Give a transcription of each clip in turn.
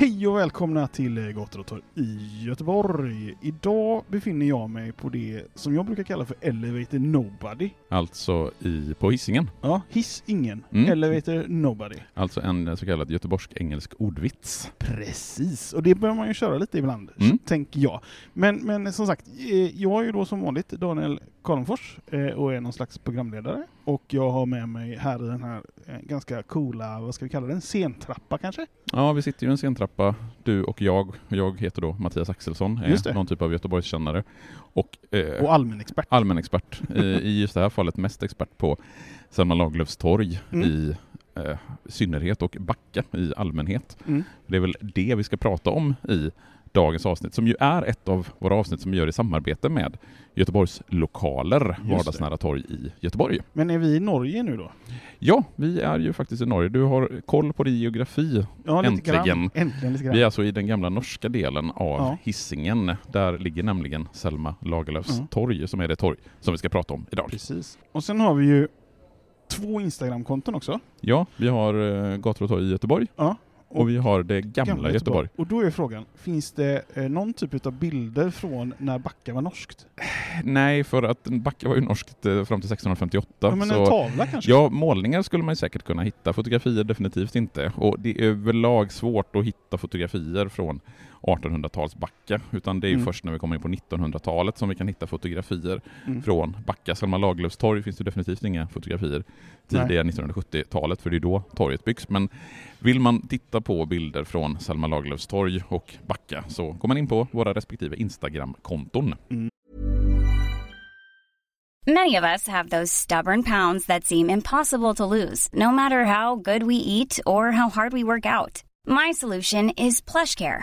Hej och välkomna till Gator och torg i Göteborg. Idag befinner jag mig på det som jag brukar kalla för Elevator Nobody. Alltså i, på Hisingen. Ja, hiss ingen. Mm. Elevator Nobody. Alltså en så kallad göteborgsk-engelsk ordvits. Precis, och det bör man ju köra lite ibland, Mm. tänker jag. Men, men som sagt, eh, jag är ju då som vanligt Daniel Karlenfors eh, och är någon slags programledare. Och jag har med mig här i den här eh, ganska coola, vad ska vi kalla den, scentrappa kanske? Ja, vi sitter ju i en scentrappa, du och jag. Jag heter då Mattias Axelsson, är någon typ av Göteborgskännare. Och, eh, Och allmänexpert. allmänexpert. I, I just det här fallet mest expert på Selma Lagerlöfs torg Mm. i eh, synnerhet och Backa i allmänhet. Mm. Det är väl det vi ska prata om i dagens avsnitt, som ju är ett av våra avsnitt som vi gör i samarbete med Göteborgs lokaler, vardagsnära torg i Göteborg. Men är vi i Norge nu då? Ja, vi är ju faktiskt i Norge. Du har koll på din geografi. Ja, Äntligen. Äntligen. Vi är alltså i den gamla norska delen av Ja. Hisingen. Där ligger nämligen Selma Lagerlöfs Ja. torg, som är det torg som vi ska prata om idag. Precis. Och sen har vi ju två Instagramkonton också. Ja, vi har uh, Gator och torg i Göteborg Ja. Och, vi har det gamla, Göteborg. Och då är frågan, finns det eh, någon typ av bilder från när Backa var norskt? Nej, för att Backa var ju norskt eh, fram till 1658. Ja, men en så tavla kanske? Ja, målningar skulle man ju säkert kunna hitta, fotografier definitivt inte. Och det är överlag svårt att hitta fotografier från 1800-tals Backa, utan det är ju Mm. först när vi kommer in på 1900-talet som vi kan hitta fotografier Mm. från Backa. Selma Lagerlöfs torg finns det definitivt inga fotografier tidiga 1970-talet, för det är då torget byggs. Men vill man titta på bilder från Selma Lagerlöfs torg och Backa så går man in på våra respektive Instagram-konton. Many of us have those stubborn pounds that seem impossible to lose, no matter how good we eat or how hard we work out. My solution is PlushCare.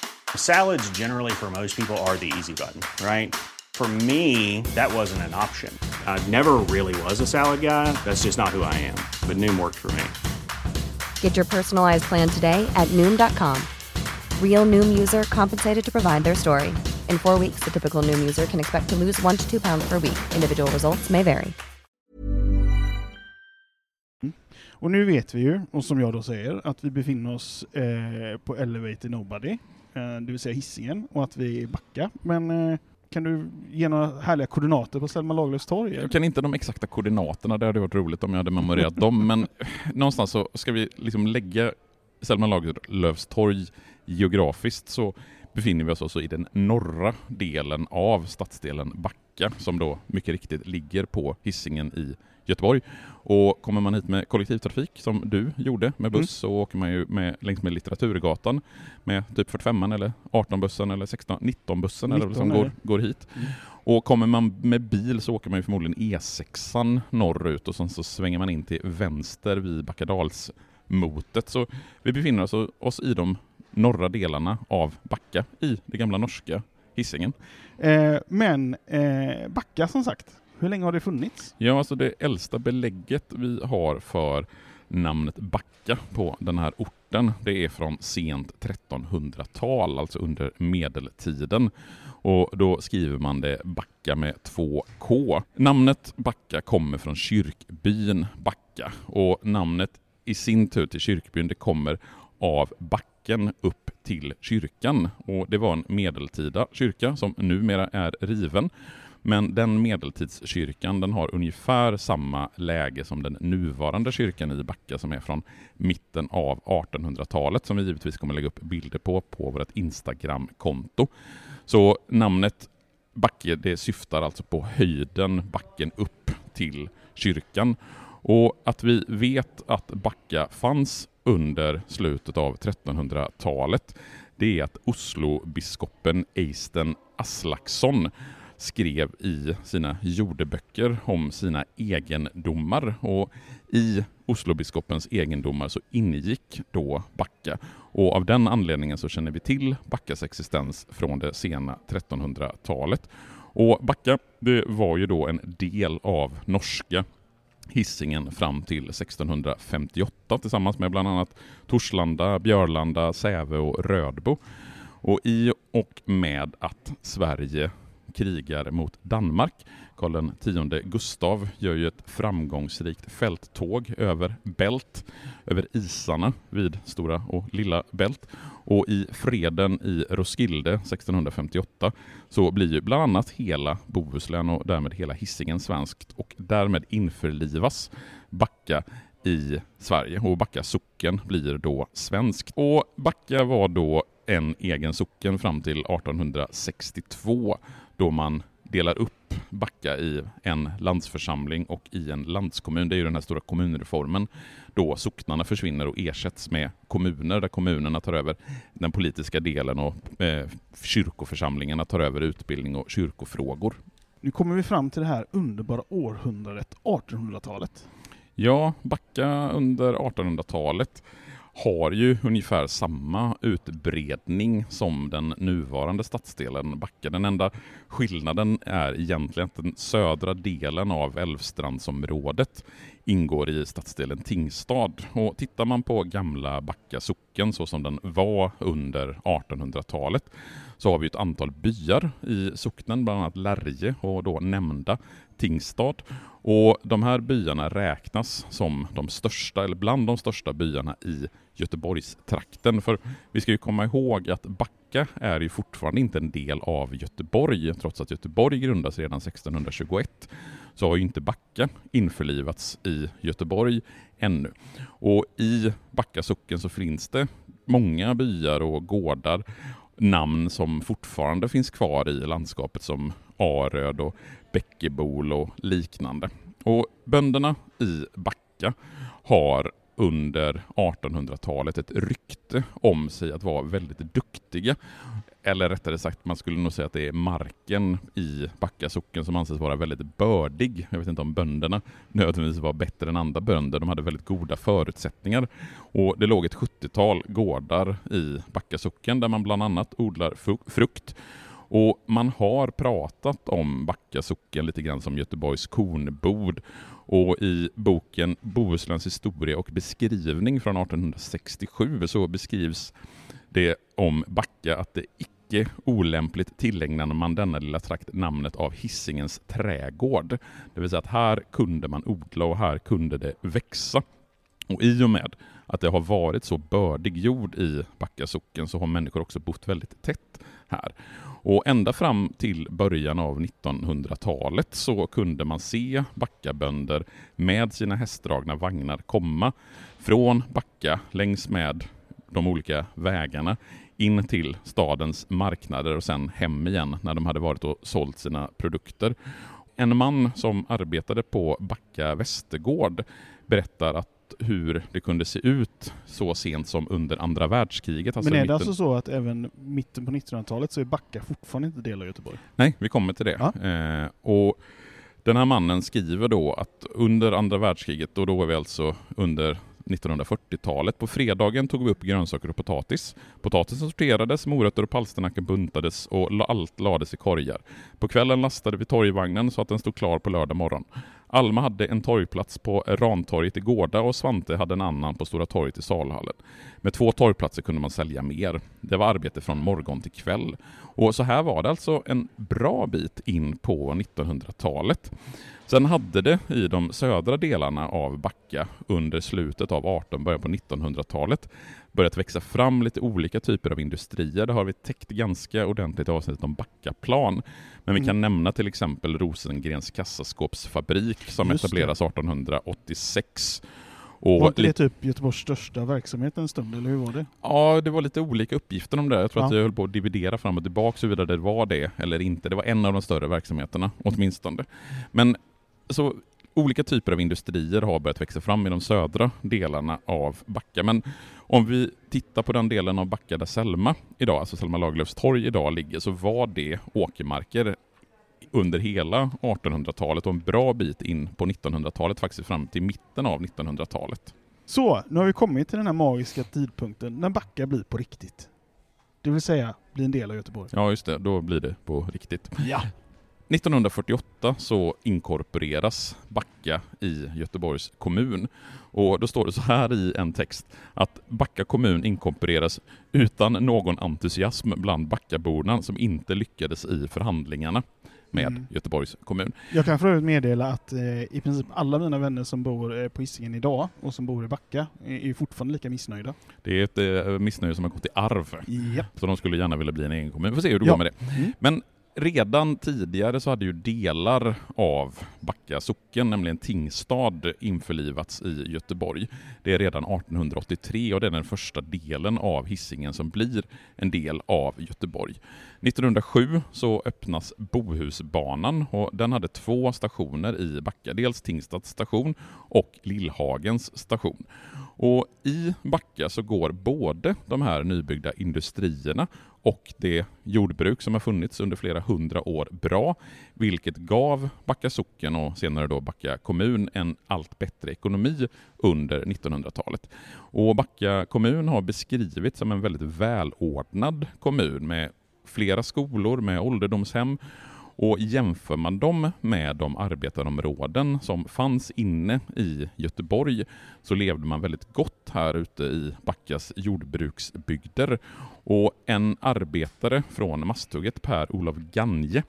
Salads, generally, for most people, are the easy button, right? For me, that wasn't an option. I never really was a salad guy. That's just not who I am. But Noom worked for me. Get your personalized plan today at Noom.com. Real Noom user compensated to provide their story. In four weeks, the typical Noom user can expect to lose one to two pounds per week. Individual results may vary. Och nu vet vi ju, och som jag då säger, att vi befinner oss eh, på Elevator Nobody, Eh, det vill säga hissingen och att vi är i Backa. Men eh, kan du ge några härliga koordinater på Selma Lagerlöfs torg? Jag kan inte de exakta koordinaterna, det hade varit roligt om jag hade memorerat dem, men eh, någonstans så ska vi liksom lägga Selma Lagerlöfs torg geografiskt så befinner vi oss alltså i den norra delen av stadsdelen Backa som då mycket riktigt ligger på Hisingen i Göteborg. Och kommer man hit med kollektivtrafik som du gjorde med buss Mm. så åker man ju med, längs med Litteraturgatan med typ 45 eller 18-bussen eller 16, 19-bussen eller vad som 19 går, går hit. Mm. Och kommer man med bil så åker man ju förmodligen E6 norrut och sen så svänger man in till vänster vid Backadalsmotet. Så vi befinner oss, oss i de norra delarna av Backa i det gamla norska Hisingen. Eh, men eh, Backa som sagt, hur länge har det funnits? Ja, alltså det äldsta belägget vi har för namnet Backa på den här orten, det är från sent 1300-tal, alltså under medeltiden. Och då skriver man det Backa med två K. Namnet Backa kommer från kyrkbyn Backa och namnet i sin tur till kyrkbyn det kommer av backen upp till kyrkan. Och det var en medeltida kyrka som numera är riven. Men den medeltidskyrkan den har ungefär samma läge som den nuvarande kyrkan i Backa som är från mitten av 1800-talet som vi givetvis kommer lägga upp bilder på på vårt Instagram-konto. Så namnet Backe det syftar alltså på höjden backen upp till kyrkan. Och att vi vet att Backa fanns under slutet av 1300-talet det är att Oslobiskopen Eisten Aslaksson skrev i sina jordeböcker om sina egendomar och i Oslobiskopens egendomar så ingick då Backa och av den anledningen så känner vi till Backas existens från det sena 1300-talet. Och Backa det var ju då en del av norska Hisingen fram till 1658 tillsammans med bland annat Torslanda, Björlanda, Säve och Rödbo. Och i och med att Sverige krigar mot Danmark. Karl X Gustav gör ju ett framgångsrikt fälttåg över Bält, över isarna vid Stora och Lilla Bält. Och i freden i Roskilde 1658 så blir ju bland annat hela Bohuslän och därmed hela Hisingen svenskt och därmed införlivas Backa i Sverige och Backa socken blir då svenskt. Och Backa var då en egen socken fram till 1862 då man delar upp Backa i en landsförsamling och i en landskommun. Det är ju den här stora kommunreformen då socknarna försvinner och ersätts med kommuner där kommunerna tar över den politiska delen och eh, kyrkoförsamlingarna tar över utbildning och kyrkofrågor. Nu kommer vi fram till det här underbara århundradet, 1800-talet. Ja, Backa under 1800-talet har ju ungefär samma utbredning som den nuvarande stadsdelen Backa. Den enda skillnaden är egentligen att den södra delen av Älvstrandsområdet ingår i stadsdelen Tingstad. Och tittar man på gamla Backa socken så som den var under 1800-talet så har vi ett antal byar i socknen, bland annat Lärje och då nämnda Tingstad. Och de här byarna räknas som de största, eller bland de största byarna i Göteborgstrakten. För vi ska ju komma ihåg att Backa är ju fortfarande inte en del av Göteborg, trots att Göteborg grundas redan 1621 så har ju inte Backa införlivats i Göteborg ännu. Och i Backa socken så finns det många byar och gårdar namn som fortfarande finns kvar i landskapet som Aröd och Bäckebol och liknande. Och bönderna i Backa har under 1800-talet ett rykte om sig att vara väldigt duktiga. Eller rättare sagt, man skulle nog säga att det är marken i Backa socken som anses vara väldigt bördig. Jag vet inte om bönderna nödvändigtvis var bättre än andra bönder. De hade väldigt goda förutsättningar. Och det låg ett 70-tal gårdar i Backa socken där man bland annat odlar frukt och man har pratat om Backa socken lite grann som Göteborgs kornbod. Och i boken Bohusläns historia och beskrivning från 1867 så beskrivs det om Backa att det icke olämpligt tillägnade man denna lilla trakt namnet av Hissingens trädgård. Det vill säga att här kunde man odla och här kunde det växa. Och i och med att det har varit så bördig jord i Backa socken så har människor också bott väldigt tätt här. Och ända fram till början av 1900-talet så kunde man se Backabönder med sina hästdragna vagnar komma från Backa längs med de olika vägarna in till stadens marknader och sen hem igen när de hade varit och sålt sina produkter. En man som arbetade på Backa Västergård berättar att hur det kunde se ut så sent som under andra världskriget. Alltså Men är det mitten... alltså så att även mitten på 1900-talet så är Backa fortfarande inte del av Göteborg? Nej, vi kommer till det. Ja. Eh, och den här mannen skriver då att under andra världskriget, och då är vi alltså under 1940-talet. På fredagen tog vi upp grönsaker och potatis. Potatisen sorterades, morötter och palsternackor buntades och allt lades i korgar. På kvällen lastade vi torgvagnen så att den stod klar på lördag morgon. Alma hade en torgplats på Rantorget i Gårda och Svante hade en annan på Stora torget i Salhallen. Med två torgplatser kunde man sälja mer. Det var arbete från morgon till kväll. Och så här var det alltså en bra bit in på 1900-talet. Sen hade det i de södra delarna av Backa under slutet av 18 början på 1900-talet börjat växa fram lite olika typer av industrier. Det har vi täckt ganska ordentligt i avsnittet om Backaplan. Men vi kan Mm. nämna till exempel Rosengrens kassaskåpsfabrik som Just det. etableras 1886. Och Var inte det typ Göteborgs största verksamhet en stund, eller hur var det? ja, det var lite olika uppgifter om det. Jag tror att Ja. jag höll på att dividera fram och tillbaka huruvida det var det eller inte. Det var en av de större verksamheterna åtminstone. Men så olika typer av industrier har börjat växa fram i de södra delarna av Backa. Men om vi tittar på den delen av Backa där Selma idag, alltså Selma Lagerlöfs torg idag ligger, så var det åkermarker under hela 1800-talet och en bra bit in på 1900-talet, faktiskt fram till mitten av 1900-talet. Så, nu har vi kommit till den här magiska tidpunkten när Backa blir på riktigt. Det vill säga, blir en del av Göteborg. Ja, just det, då blir det på riktigt. Ja. 1948 så inkorporeras Backa i Göteborgs kommun. Och då står det så här i en text att Backa kommun inkorporeras utan någon entusiasm bland Backaborna som inte lyckades i förhandlingarna med Mm. Göteborgs kommun. Jag kan för övrigt meddela att eh, i princip alla mina vänner som bor eh, på Hisingen idag och som bor i Backa är, är fortfarande lika missnöjda. Det är ett eh, missnöje som har gått i arv. Japp. Så de skulle gärna vilja bli en egen kommun. Vi får se hur det Ja. går med det. Mm. Men redan tidigare så hade ju delar av Backa socken, nämligen Tingstad, införlivats i Göteborg. Det är redan 1883 och det är den första delen av Hisingen som blir en del av Göteborg. 1907 så öppnas Bohusbanan och den hade två stationer i Backa. Dels Tingstads station och Lillhagens station. Och i Backa så går både de här nybyggda industrierna och det jordbruk som har funnits under flera hundra år bra, vilket gav Backa socken och senare då Backa kommun en allt bättre ekonomi under 1900-talet. Och Backa kommun har beskrivits som en väldigt välordnad kommun med flera skolor, med ålderdomshem och jämför man dem med de arbetarområden som fanns inne i Göteborg så levde man väldigt gott här ute i Backas jordbruksbygder. Och en arbetare från Masthugget, Per-Olof Ganje,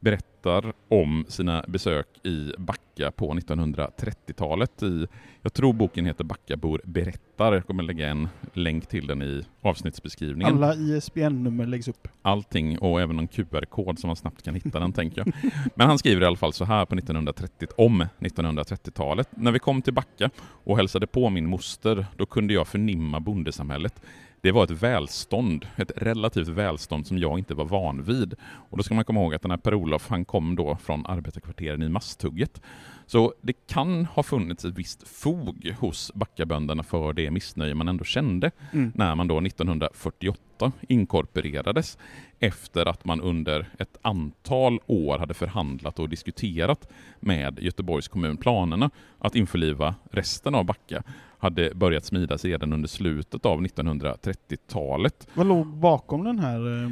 berättar om sina besök i Backa på 1930-talet. I, jag tror boken heter Backabor berättar. Jag kommer lägga en länk till den i avsnittsbeskrivningen Alla ISBN-nummer läggs upp. allting och även någon QR-kod som man snabbt kan hitta den tänker jag. Men han skriver i alla fall så här på 1930 om 1930-talet. När vi kom till Backa och hälsade på min moster, då kunde jag förnimma bondesamhället. Det var ett välstånd, ett relativt välstånd som jag inte var van vid. Och då ska man komma ihåg att den här Per-Olof, han kom då från arbetarkvarteren i Masthugget. Så det kan ha funnits ett visst fog hos Backabönderna för det missnöje man ändå kände Mm. när man då 1948 inkorporerades efter att man under ett antal år hade förhandlat och diskuterat med Göteborgs kommun. Planerna att införliva resten av Backa hade börjat smidas redan under slutet av 1930-talet. Vad låg bakom den här eh,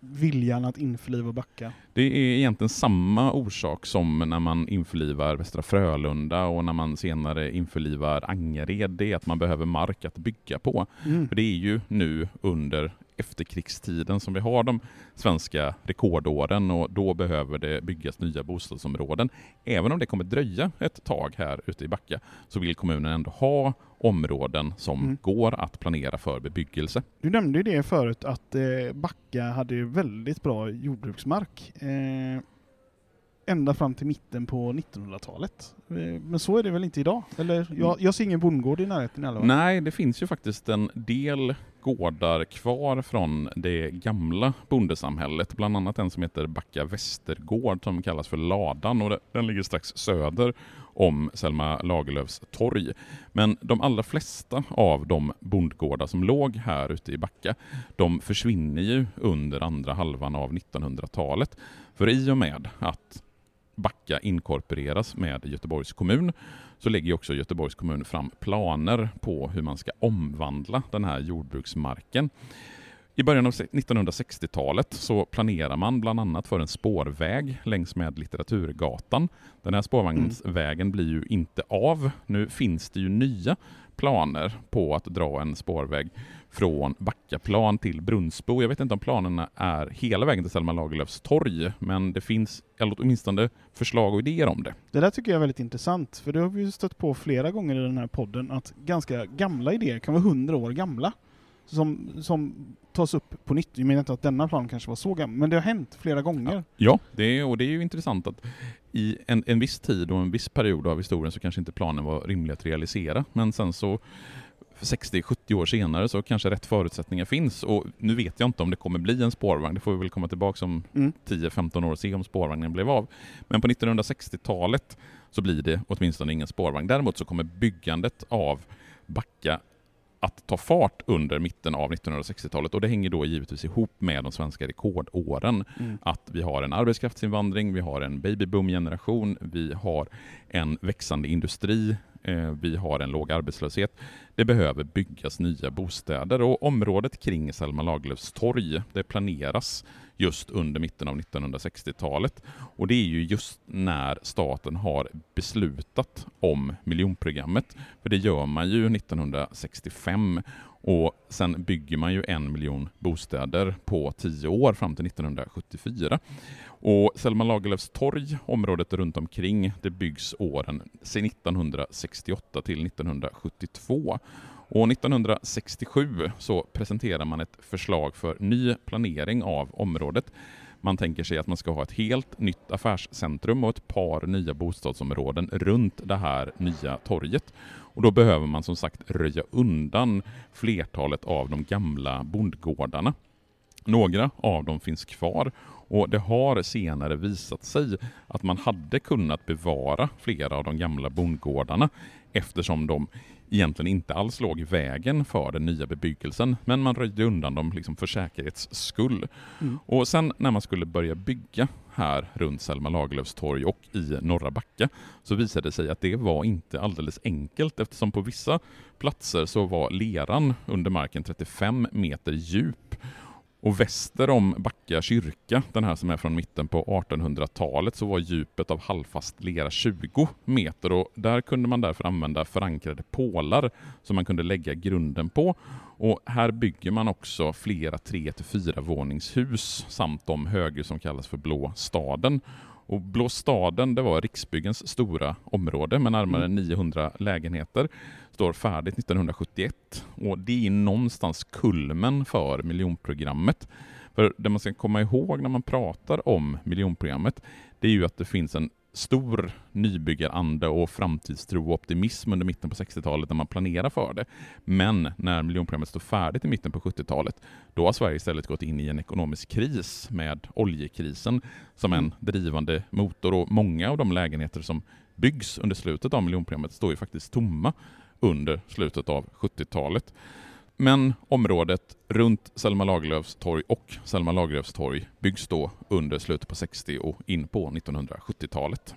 viljan att införliva Backa? Det är egentligen samma orsak som när man införlivar Västra Frölunda och när man senare införlivar Angered. Det är att man behöver mark att bygga på. Mm. För det är ju nu under efterkrigstiden som vi har de svenska rekordåren och då behöver det byggas nya bostadsområden. Även om det kommer dröja ett tag här ute i Backa så vill kommunen ändå ha områden som Mm. går att planera för bebyggelse. Du nämnde ju det förut att eh, Backa hade väldigt bra jordbruksmark. Eh, ända fram till mitten på 1900-talet. Eh, men så är det väl inte idag? Eller jag, jag ser ingen bondgård i närheten i alla fall. Nej, det finns ju faktiskt en del gårdar kvar från det gamla bondesamhället. Bland annat en som heter Backa Västergård som kallas för Ladan och den ligger strax söder om Selma Lagerlöfs torg. Men de allra flesta av de bondgårdar som låg här ute i Backa, de försvinner ju under andra halvan av 1900-talet. För i och med att Backa inkorporeras med Göteborgs kommun så lägger också Göteborgs kommun fram planer på hur man ska omvandla den här jordbruksmarken. I början av 1960-talet så planerar man bland annat för en spårväg längs med Litteraturgatan. Den här spårvagnsvägen blir ju inte av. Nu finns det ju nya planer på att dra en spårväg från Backaplan till Brunnsbo. Jag vet inte om planerna är hela vägen till Selma Lagerlöfs torg, men det finns eller åtminstone förslag och idéer om det. Det där tycker jag är väldigt intressant, för det har vi ju stött på flera gånger i den här podden, att ganska gamla idéer kan vara hundra år gamla. Som, som tas upp på nytt. Jag menar inte att denna plan kanske var så gammal, men det har hänt flera gånger. Ja, det är, och det är ju intressant att i en, en viss tid och en viss period av historien så kanske inte planen var rimlig att realisera, men sen så 60-70 år senare så kanske rätt förutsättningar finns. Och nu vet jag inte om det kommer bli en spårvagn, det får vi väl komma tillbaka om Mm. 10-15 år och se om spårvagnen blev av. Men på 1960-talet så blir det åtminstone ingen spårvagn. Däremot så kommer byggandet av Backa att ta fart under mitten av 1960-talet och det hänger då givetvis ihop med de svenska rekordåren. Mm. Att vi har en arbetskraftsinvandring, vi har en babyboom-generation, vi har en växande industri, eh, vi har en låg arbetslöshet. Det behöver byggas nya bostäder och området kring Selma Lagerlöfs torg, det planeras just under mitten av 1960-talet. Och det är ju just när staten har beslutat om miljonprogrammet. För det gör man ju 1965 och sen bygger man ju en miljon bostäder på tio år fram till 1974. Och Selma Lagerlöfs torg, området runt omkring, det byggs åren 1968 till 1972. Och 1967 så presenterar man ett förslag för ny planering av området. Man tänker sig att man ska ha ett helt nytt affärscentrum och ett par nya bostadsområden runt det här nya torget. Och då behöver man som sagt röja undan flertalet av de gamla bondgårdarna. Några av dem finns kvar och det har senare visat sig att man hade kunnat bevara flera av de gamla bondgårdarna eftersom de egentligen inte alls låg i vägen för den nya bebyggelsen, men man röjde undan dem liksom för säkerhets skull. Mm. Och sen när man skulle börja bygga här runt Selma Lagerlöfs torg och i Norra Backa så visade det sig att det var inte alldeles enkelt eftersom på vissa platser så var leran under marken 35 meter djup och väster om Backa kyrka, den här som är från mitten på 1800-talet, så var djupet av halvfast lera 20 meter och där kunde man därför använda förankrade pålar som man kunde lägga grunden på. Och här bygger man också flera 3 till 4 våningshus samt de höghus som kallas för Blå staden. Och Blå staden det var Riksbyggens stora område med närmare 900 lägenheter. Står färdigt 1971 och det är någonstans kulmen för miljonprogrammet. För det man ska komma ihåg när man pratar om miljonprogrammet det är ju att det finns en stor nybyggaranda och framtidstro och optimism under mitten på 60-talet när man planerar för det. Men när miljonprogrammet står färdigt i mitten på 70-talet, då har Sverige istället gått in i en ekonomisk kris med oljekrisen som en drivande motor och många av de lägenheter som byggs under slutet av miljonprogrammet står ju faktiskt tomma under slutet av 70-talet. Men området runt Selma Lagerlöfs torg och Selma Lagerlöfs torg byggs då under slutet på 60 och in på 1970-talet.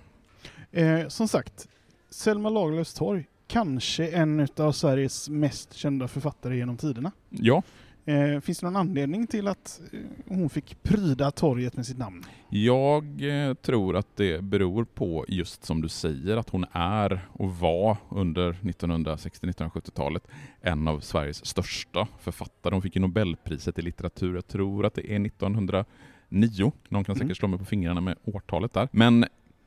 Eh, som sagt, Selma Lagerlöfs torg, kanske en av Sveriges mest kända författare genom tiderna. Ja, Eh, finns det någon anledning till att eh, hon fick pryda torget med sitt namn? jag eh, tror att det beror på just som du säger att hon är och var under 1960-1970-talet en av Sveriges största författare. Hon fick ju Nobelpriset i litteratur, jag tror att det är 1909. Någon kan säkert Mm. slå mig på fingrarna med årtalet där. Men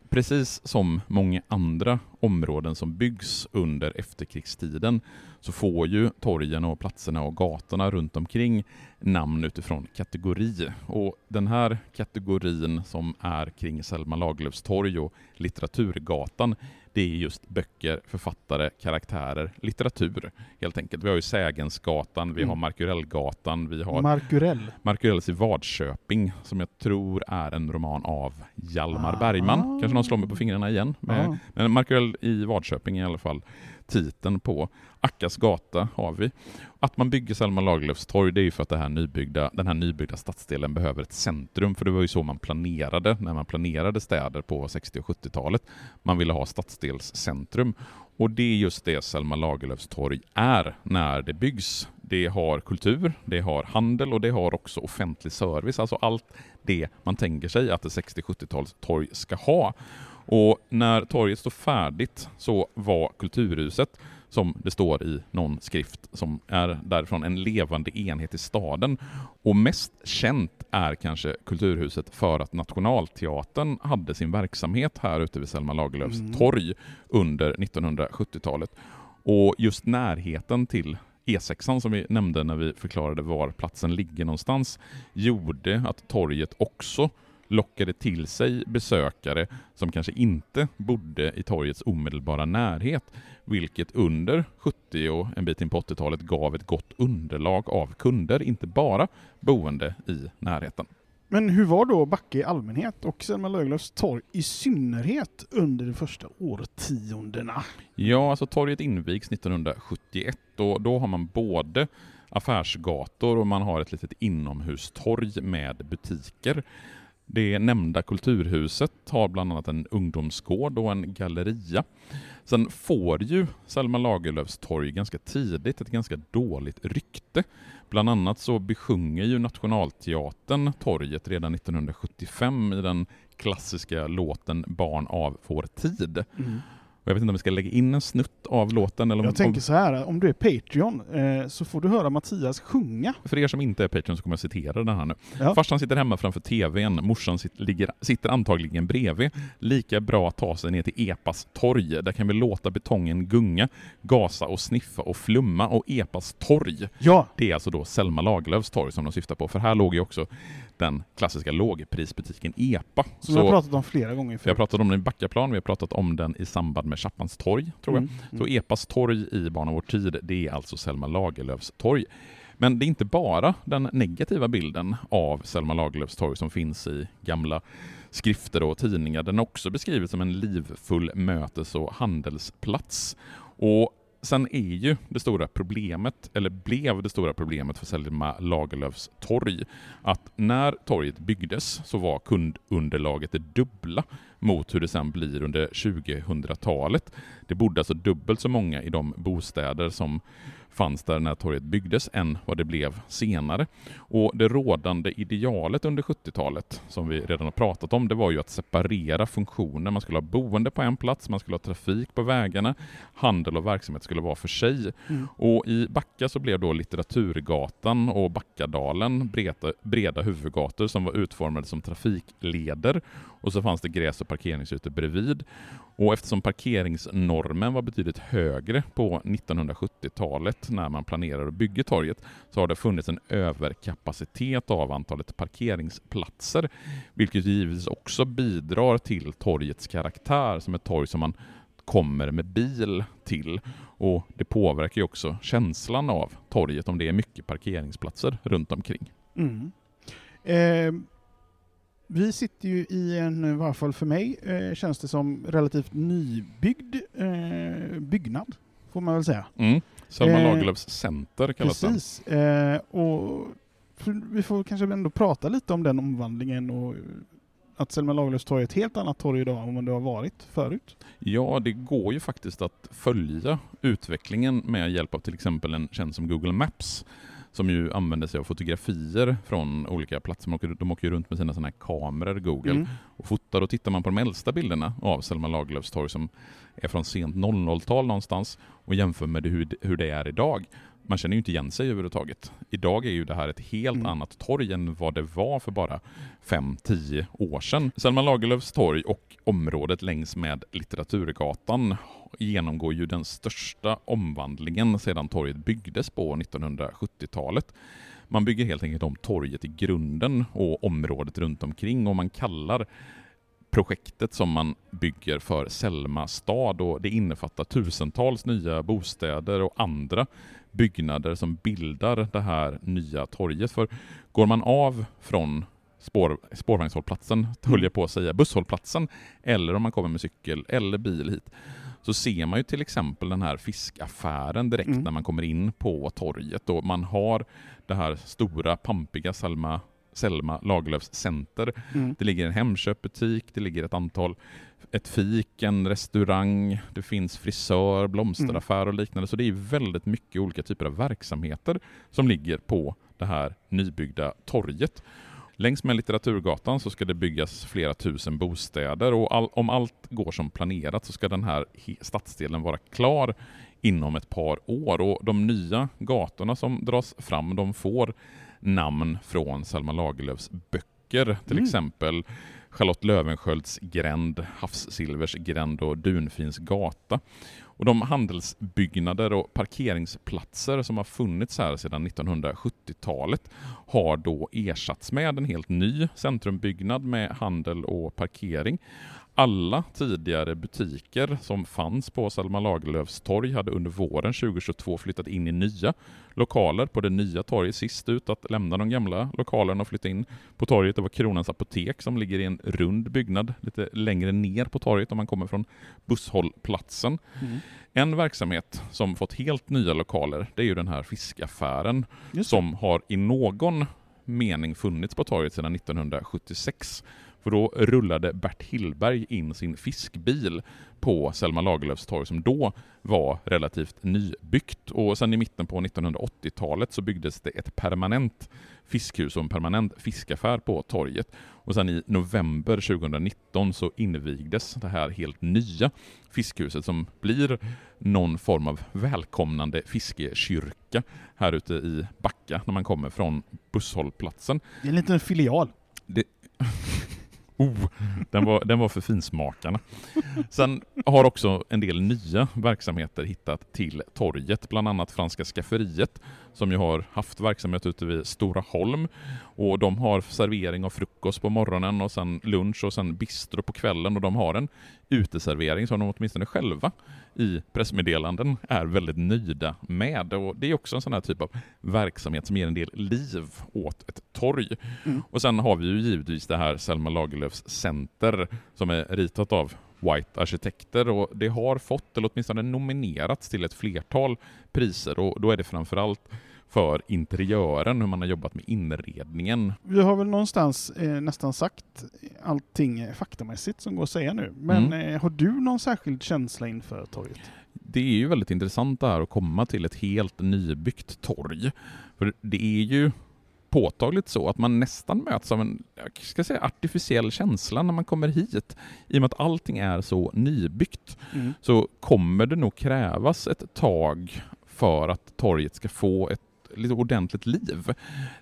precis som många andra områden som byggs under efterkrigstiden så får ju torgen och platserna och gatorna runt omkring namn utifrån kategori. Och den här kategorin som är kring Selma Lagerlöfs torg och Litteraturgatan det är just böcker, författare, karaktärer, litteratur helt enkelt. Vi har ju Sägensgatan, vi Mm. har Markurellgatan, vi har Markurell. Markurells i Vadköping som jag tror är en roman av Hjalmar Ah. Bergman. Kanske någon slår mig på fingrarna igen. Men, men Markurell i Vadköping i alla fall titeln på. Ackas gata har vi. Att man bygger Selma Lagerlöfs torg det är ju för att det här nybyggda, den här nybyggda stadsdelen behöver ett centrum, för det var ju så man planerade när man planerade städer på 60 och 70-talet. Man ville ha stadsdelscentrum. Och det är just det Selma Lagerlöfs torg är när det byggs. Det har kultur, det har handel och det har också offentlig service, alltså allt det man tänker sig att ett 60-70-tals torg ska ha. Och när torget står färdigt så var Kulturhuset, som det står i någon skrift som är därifrån, en levande enhet i staden. Och mest känt är kanske Kulturhuset för att Nationalteatern hade sin verksamhet här ute vid Selma Lagerlöfs mm. torg under 1970-talet. Och just närheten till E6 som vi nämnde när vi förklarade var platsen ligger någonstans gjorde att torget också lockade till sig besökare som kanske inte bodde i torgets omedelbara närhet, vilket under 70 och en bit in på 80-talet gav ett gott underlag av kunder, inte bara boende i närheten. Men hur var då Backe i allmänhet och Selma Lagerlöfs torg i synnerhet under de första årtiondena? Ja, alltså torget invigs 1971 och då har man både affärsgator och man har ett litet inomhustorg med butiker. Det nämnda kulturhuset har bland annat en ungdomsgård och en galleria. Sen får ju Selma Lagerlöfs torg ganska tidigt ett ganska dåligt rykte. Bland annat så besjunger ju Nationalteatern torget redan 1975 i den klassiska låten Barn av vår tid. Mm. Jag vet inte om vi ska lägga in en snutt av låten. Eller om, jag tänker så här, om du är Patreon eh, så får du höra Mattias sjunga. För er som inte är Patreon så kommer jag citera den här nu. Ja. Farsan sitter hemma framför TVn, morsan sitter, ligger, sitter antagligen bredvid. Lika bra att ta sig ner till Epas torg. Där kan vi låta betongen gunga, gasa och sniffa och flumma. Och Epas torg, ja. det är alltså då Selma Lagerlöfs torg som de syftar på. För här låg ju också den klassiska lågprisbutiken EPA. Som vi har pratat om flera gånger förut. Vi har pratat om den i Backaplan, vi har pratat om den i samband med Chappans torg, tror jag. Mm, mm. Så EPAs torg i Barn av vår tid, det är alltså Selma Lagerlöfs torg. Men det är inte bara den negativa bilden av Selma Lagerlöfs torg som finns i gamla skrifter och tidningar. Den är också beskriven som en livfull mötes och handelsplats. Och Sen är ju det stora problemet, eller blev det stora problemet för Selma Lagerlöfs torg, att när torget byggdes så var kundunderlaget det dubbla mot hur det sen blir under 2000-talet. Det bodde alltså dubbelt så många i de bostäder som fanns där när torget byggdes än vad det blev senare. Och Det rådande idealet under 70-talet, som vi redan har pratat om, det var ju att separera funktioner. Man skulle ha boende på en plats, man skulle ha trafik på vägarna, handel och verksamhet skulle vara för sig. Mm. Och I Backa så blev då Litteraturgatan och Backadalen breda, breda huvudgator som var utformade som trafikleder och så fanns det gräs och parkeringsytor bredvid. Och eftersom parkeringsnormen var betydligt högre på 1970-talet när man planerade och bygger torget så har det funnits en överkapacitet av antalet parkeringsplatser vilket givetvis också bidrar till torgets karaktär som ett torg som man kommer med bil till. Och Det påverkar ju också känslan av torget om det är mycket parkeringsplatser runt omkring. Mm. Eh vi sitter ju i en, i varje fall för mig, eh, känns det som relativt nybyggd eh, byggnad, får man väl säga. Mm. Selma eh, Lagerlöfs center kallas precis. den. Eh, och vi får kanske ändå prata lite om den omvandlingen och att Selma Lagerlöfs torg är ett helt annat torg idag än det har varit förut? Ja, det går ju faktiskt att följa utvecklingen med hjälp av till exempel en tjänst som Google Maps som ju använder sig av fotografier från olika platser. De åker, de åker runt med sina såna kameror, Google, mm. och fotar. Och tittar man på de äldsta bilderna av Selma Lagerlöfs torg som är från sent 00-tal någonstans och jämför med det, hur, hur det är idag, man känner ju inte igen sig överhuvudtaget. Idag är ju det här ett helt mm. annat torg än vad det var för bara 5-10 år sedan. Selma Lagerlöfs torg och området längs med Litteraturgatan genomgår ju den största omvandlingen sedan torget byggdes på 1970-talet. Man bygger helt enkelt om torget i grunden och området runt omkring och man kallar projektet som man bygger för Selma stad och det innefattar tusentals nya bostäder och andra byggnader som bildar det här nya torget. För går man av från spår, spårvagnshållplatsen, höll jag på att säga, busshållplatsen, eller om man kommer med cykel eller bil hit, så ser man ju till exempel den här fiskaffären direkt Mm. när man kommer in på torget och man har det här stora pampiga Selma, Selma Lagerlöfs center. Mm. Det ligger en Hemköpbutik, det ligger ett antal ett fik, en restaurang, det finns frisör, blomsteraffär och liknande. Så det är väldigt mycket olika typer av verksamheter som ligger på det här nybyggda torget. Längs med Litteraturgatan så ska det byggas flera tusen bostäder och all, om allt går som planerat så ska den här stadsdelen vara klar inom ett par år. Och de nya gatorna som dras fram de får namn från Selma Lagerlöfs böcker. Till Mm. exempel Charlotte Löwenskiölds gränd, Havssilvers gränd och Dunfins gata. Och de handelsbyggnader och parkeringsplatser som har funnits här sedan 1970-talet har då ersatts med en helt ny centrumbyggnad med handel och parkering. Alla tidigare butiker som fanns på Selma Lagerlöfs torg hade under våren 2022 flyttat in i nya lokaler på det nya torget. Sist ut att lämna de gamla lokalerna och flytta in på torget det var Kronans apotek som ligger i en rund byggnad lite längre ner på torget om man kommer från busshållplatsen. Mm. En verksamhet som fått helt nya lokaler det är ju den här fiskaffären som har i någon mening funnits på torget sedan 1976. För då rullade Bert Hillberg in sin fiskbil på Selma Lagerlöfs torg som då var relativt nybyggt. Och sen i mitten på 1980-talet så byggdes det ett permanent fiskhus och en permanent fiskaffär på torget. Och sen i november 2019 så invigdes det här helt nya fiskhuset som blir någon form av välkomnande fiskekyrka här ute i Backa när man kommer från busshållplatsen. Det är en liten filial. Oh, den var, den var för finsmakarna. Sen har också en del nya verksamheter hittat till torget, bland annat Franska Skafferiet som ju har haft verksamhet ute vid Stora Holm och de har servering av frukost på morgonen och sen lunch och sen bistro på kvällen och de har en uteservering som de åtminstone själva i pressmeddelanden är väldigt nöjda med. Och det är också en sån här typ av verksamhet som ger en del liv åt ett torg. Mm. Och sen har vi ju givetvis det här Selma Lagerlöfs center som är ritat av White arkitekter och det har fått, eller åtminstone nominerats till ett flertal priser och då är det framförallt för interiören, hur man har jobbat med inredningen. Vi har väl någonstans eh, nästan sagt allting faktamässigt som går att säga nu. Men Mm. eh, har du någon särskild känsla inför torget? Det är ju väldigt intressant det här att komma till ett helt nybyggt torg. För det är ju påtagligt så att man nästan möts av en jag ska säga, artificiell känsla när man kommer hit. I och med att allting är så nybyggt Mm. så kommer det nog krävas ett tag för att torget ska få ett lite ordentligt liv.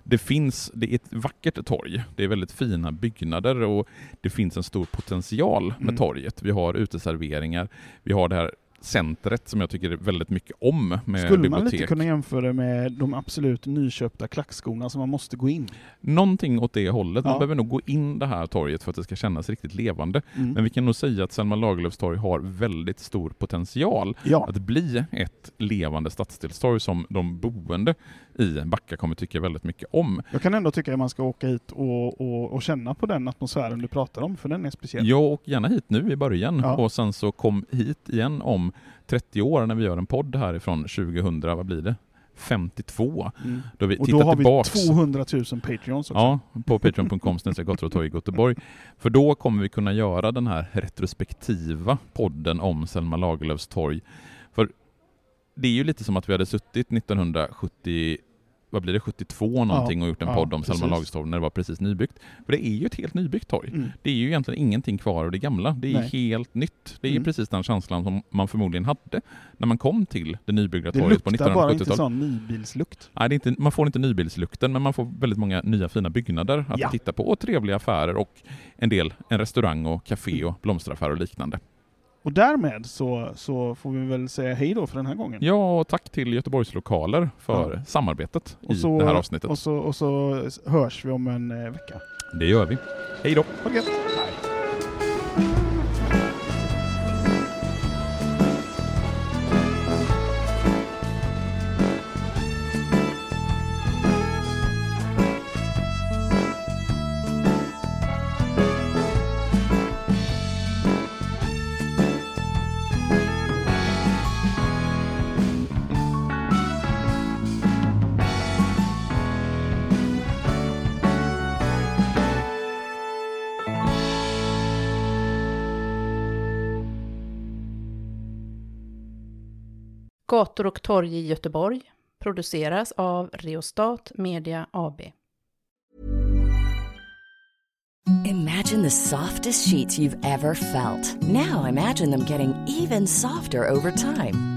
Det finns, det är ett vackert torg, det är väldigt fina byggnader och det finns en stor potential med Mm. torget. Vi har uteserveringar, vi har det här centret som jag tycker väldigt mycket om med Skulle man bibliotek. lite kunna jämföra med de absolut nyköpta klackskorna som man måste gå in? Någonting åt det hållet. Man Ja. behöver nog gå in det här torget för att det ska kännas riktigt levande. Mm. Men vi kan nog säga att Selma Lagerlöfs torg har väldigt stor potential Ja, att bli ett levande stadsdelstorg som de boende i Backa kommer tycka väldigt mycket om. jag kan ändå tycka att man ska åka hit och, och, och känna på den atmosfären du pratar om, för den är speciell. Jag åker gärna hit nu i början Ja. och sen så kom hit igen om 30 år när vi gör en podd härifrån 2000, vad blir det? 52. Mm. Då vi Och då har vi tillbaks. 200 000 Patreons också. Ja, på patreon.com och i Göteborg. För då kommer vi kunna göra den här retrospektiva podden om Selma Lagerlöfs torg. För det är ju lite som att vi hade suttit 1970 vad blir det, 72 någonting och gjort en ja, podd om Selma precis. Lagerlöfs torg när det var precis nybyggt. För det är ju ett helt nybyggt torg. Mm. Det är ju egentligen ingenting kvar av det gamla. Det är Nej. helt nytt. Det är Mm. precis den känslan som man förmodligen hade när man kom till det nybyggda Det torget på luktar bara inte 1970-talet. sån nybilslukt. Nej, det är inte, man får inte nybilslukten, men man får väldigt många nya fina byggnader att Ja. titta på och trevliga affärer och en del, en restaurang och café och blomsteraffär och liknande. Och därmed så, så får vi väl säga hej då för den här gången. Ja, och tack till Göteborgs lokaler för Ja. samarbetet och, i så, det här avsnittet. och, så, och så hörs vi om en eh, vecka. Det gör vi. Hej då! Ha det gött! Hej. Gator och torg i Göteborg produceras av Reostat Media AB. Imagine the softest sheets you've ever felt. Now imagine them getting even softer over time.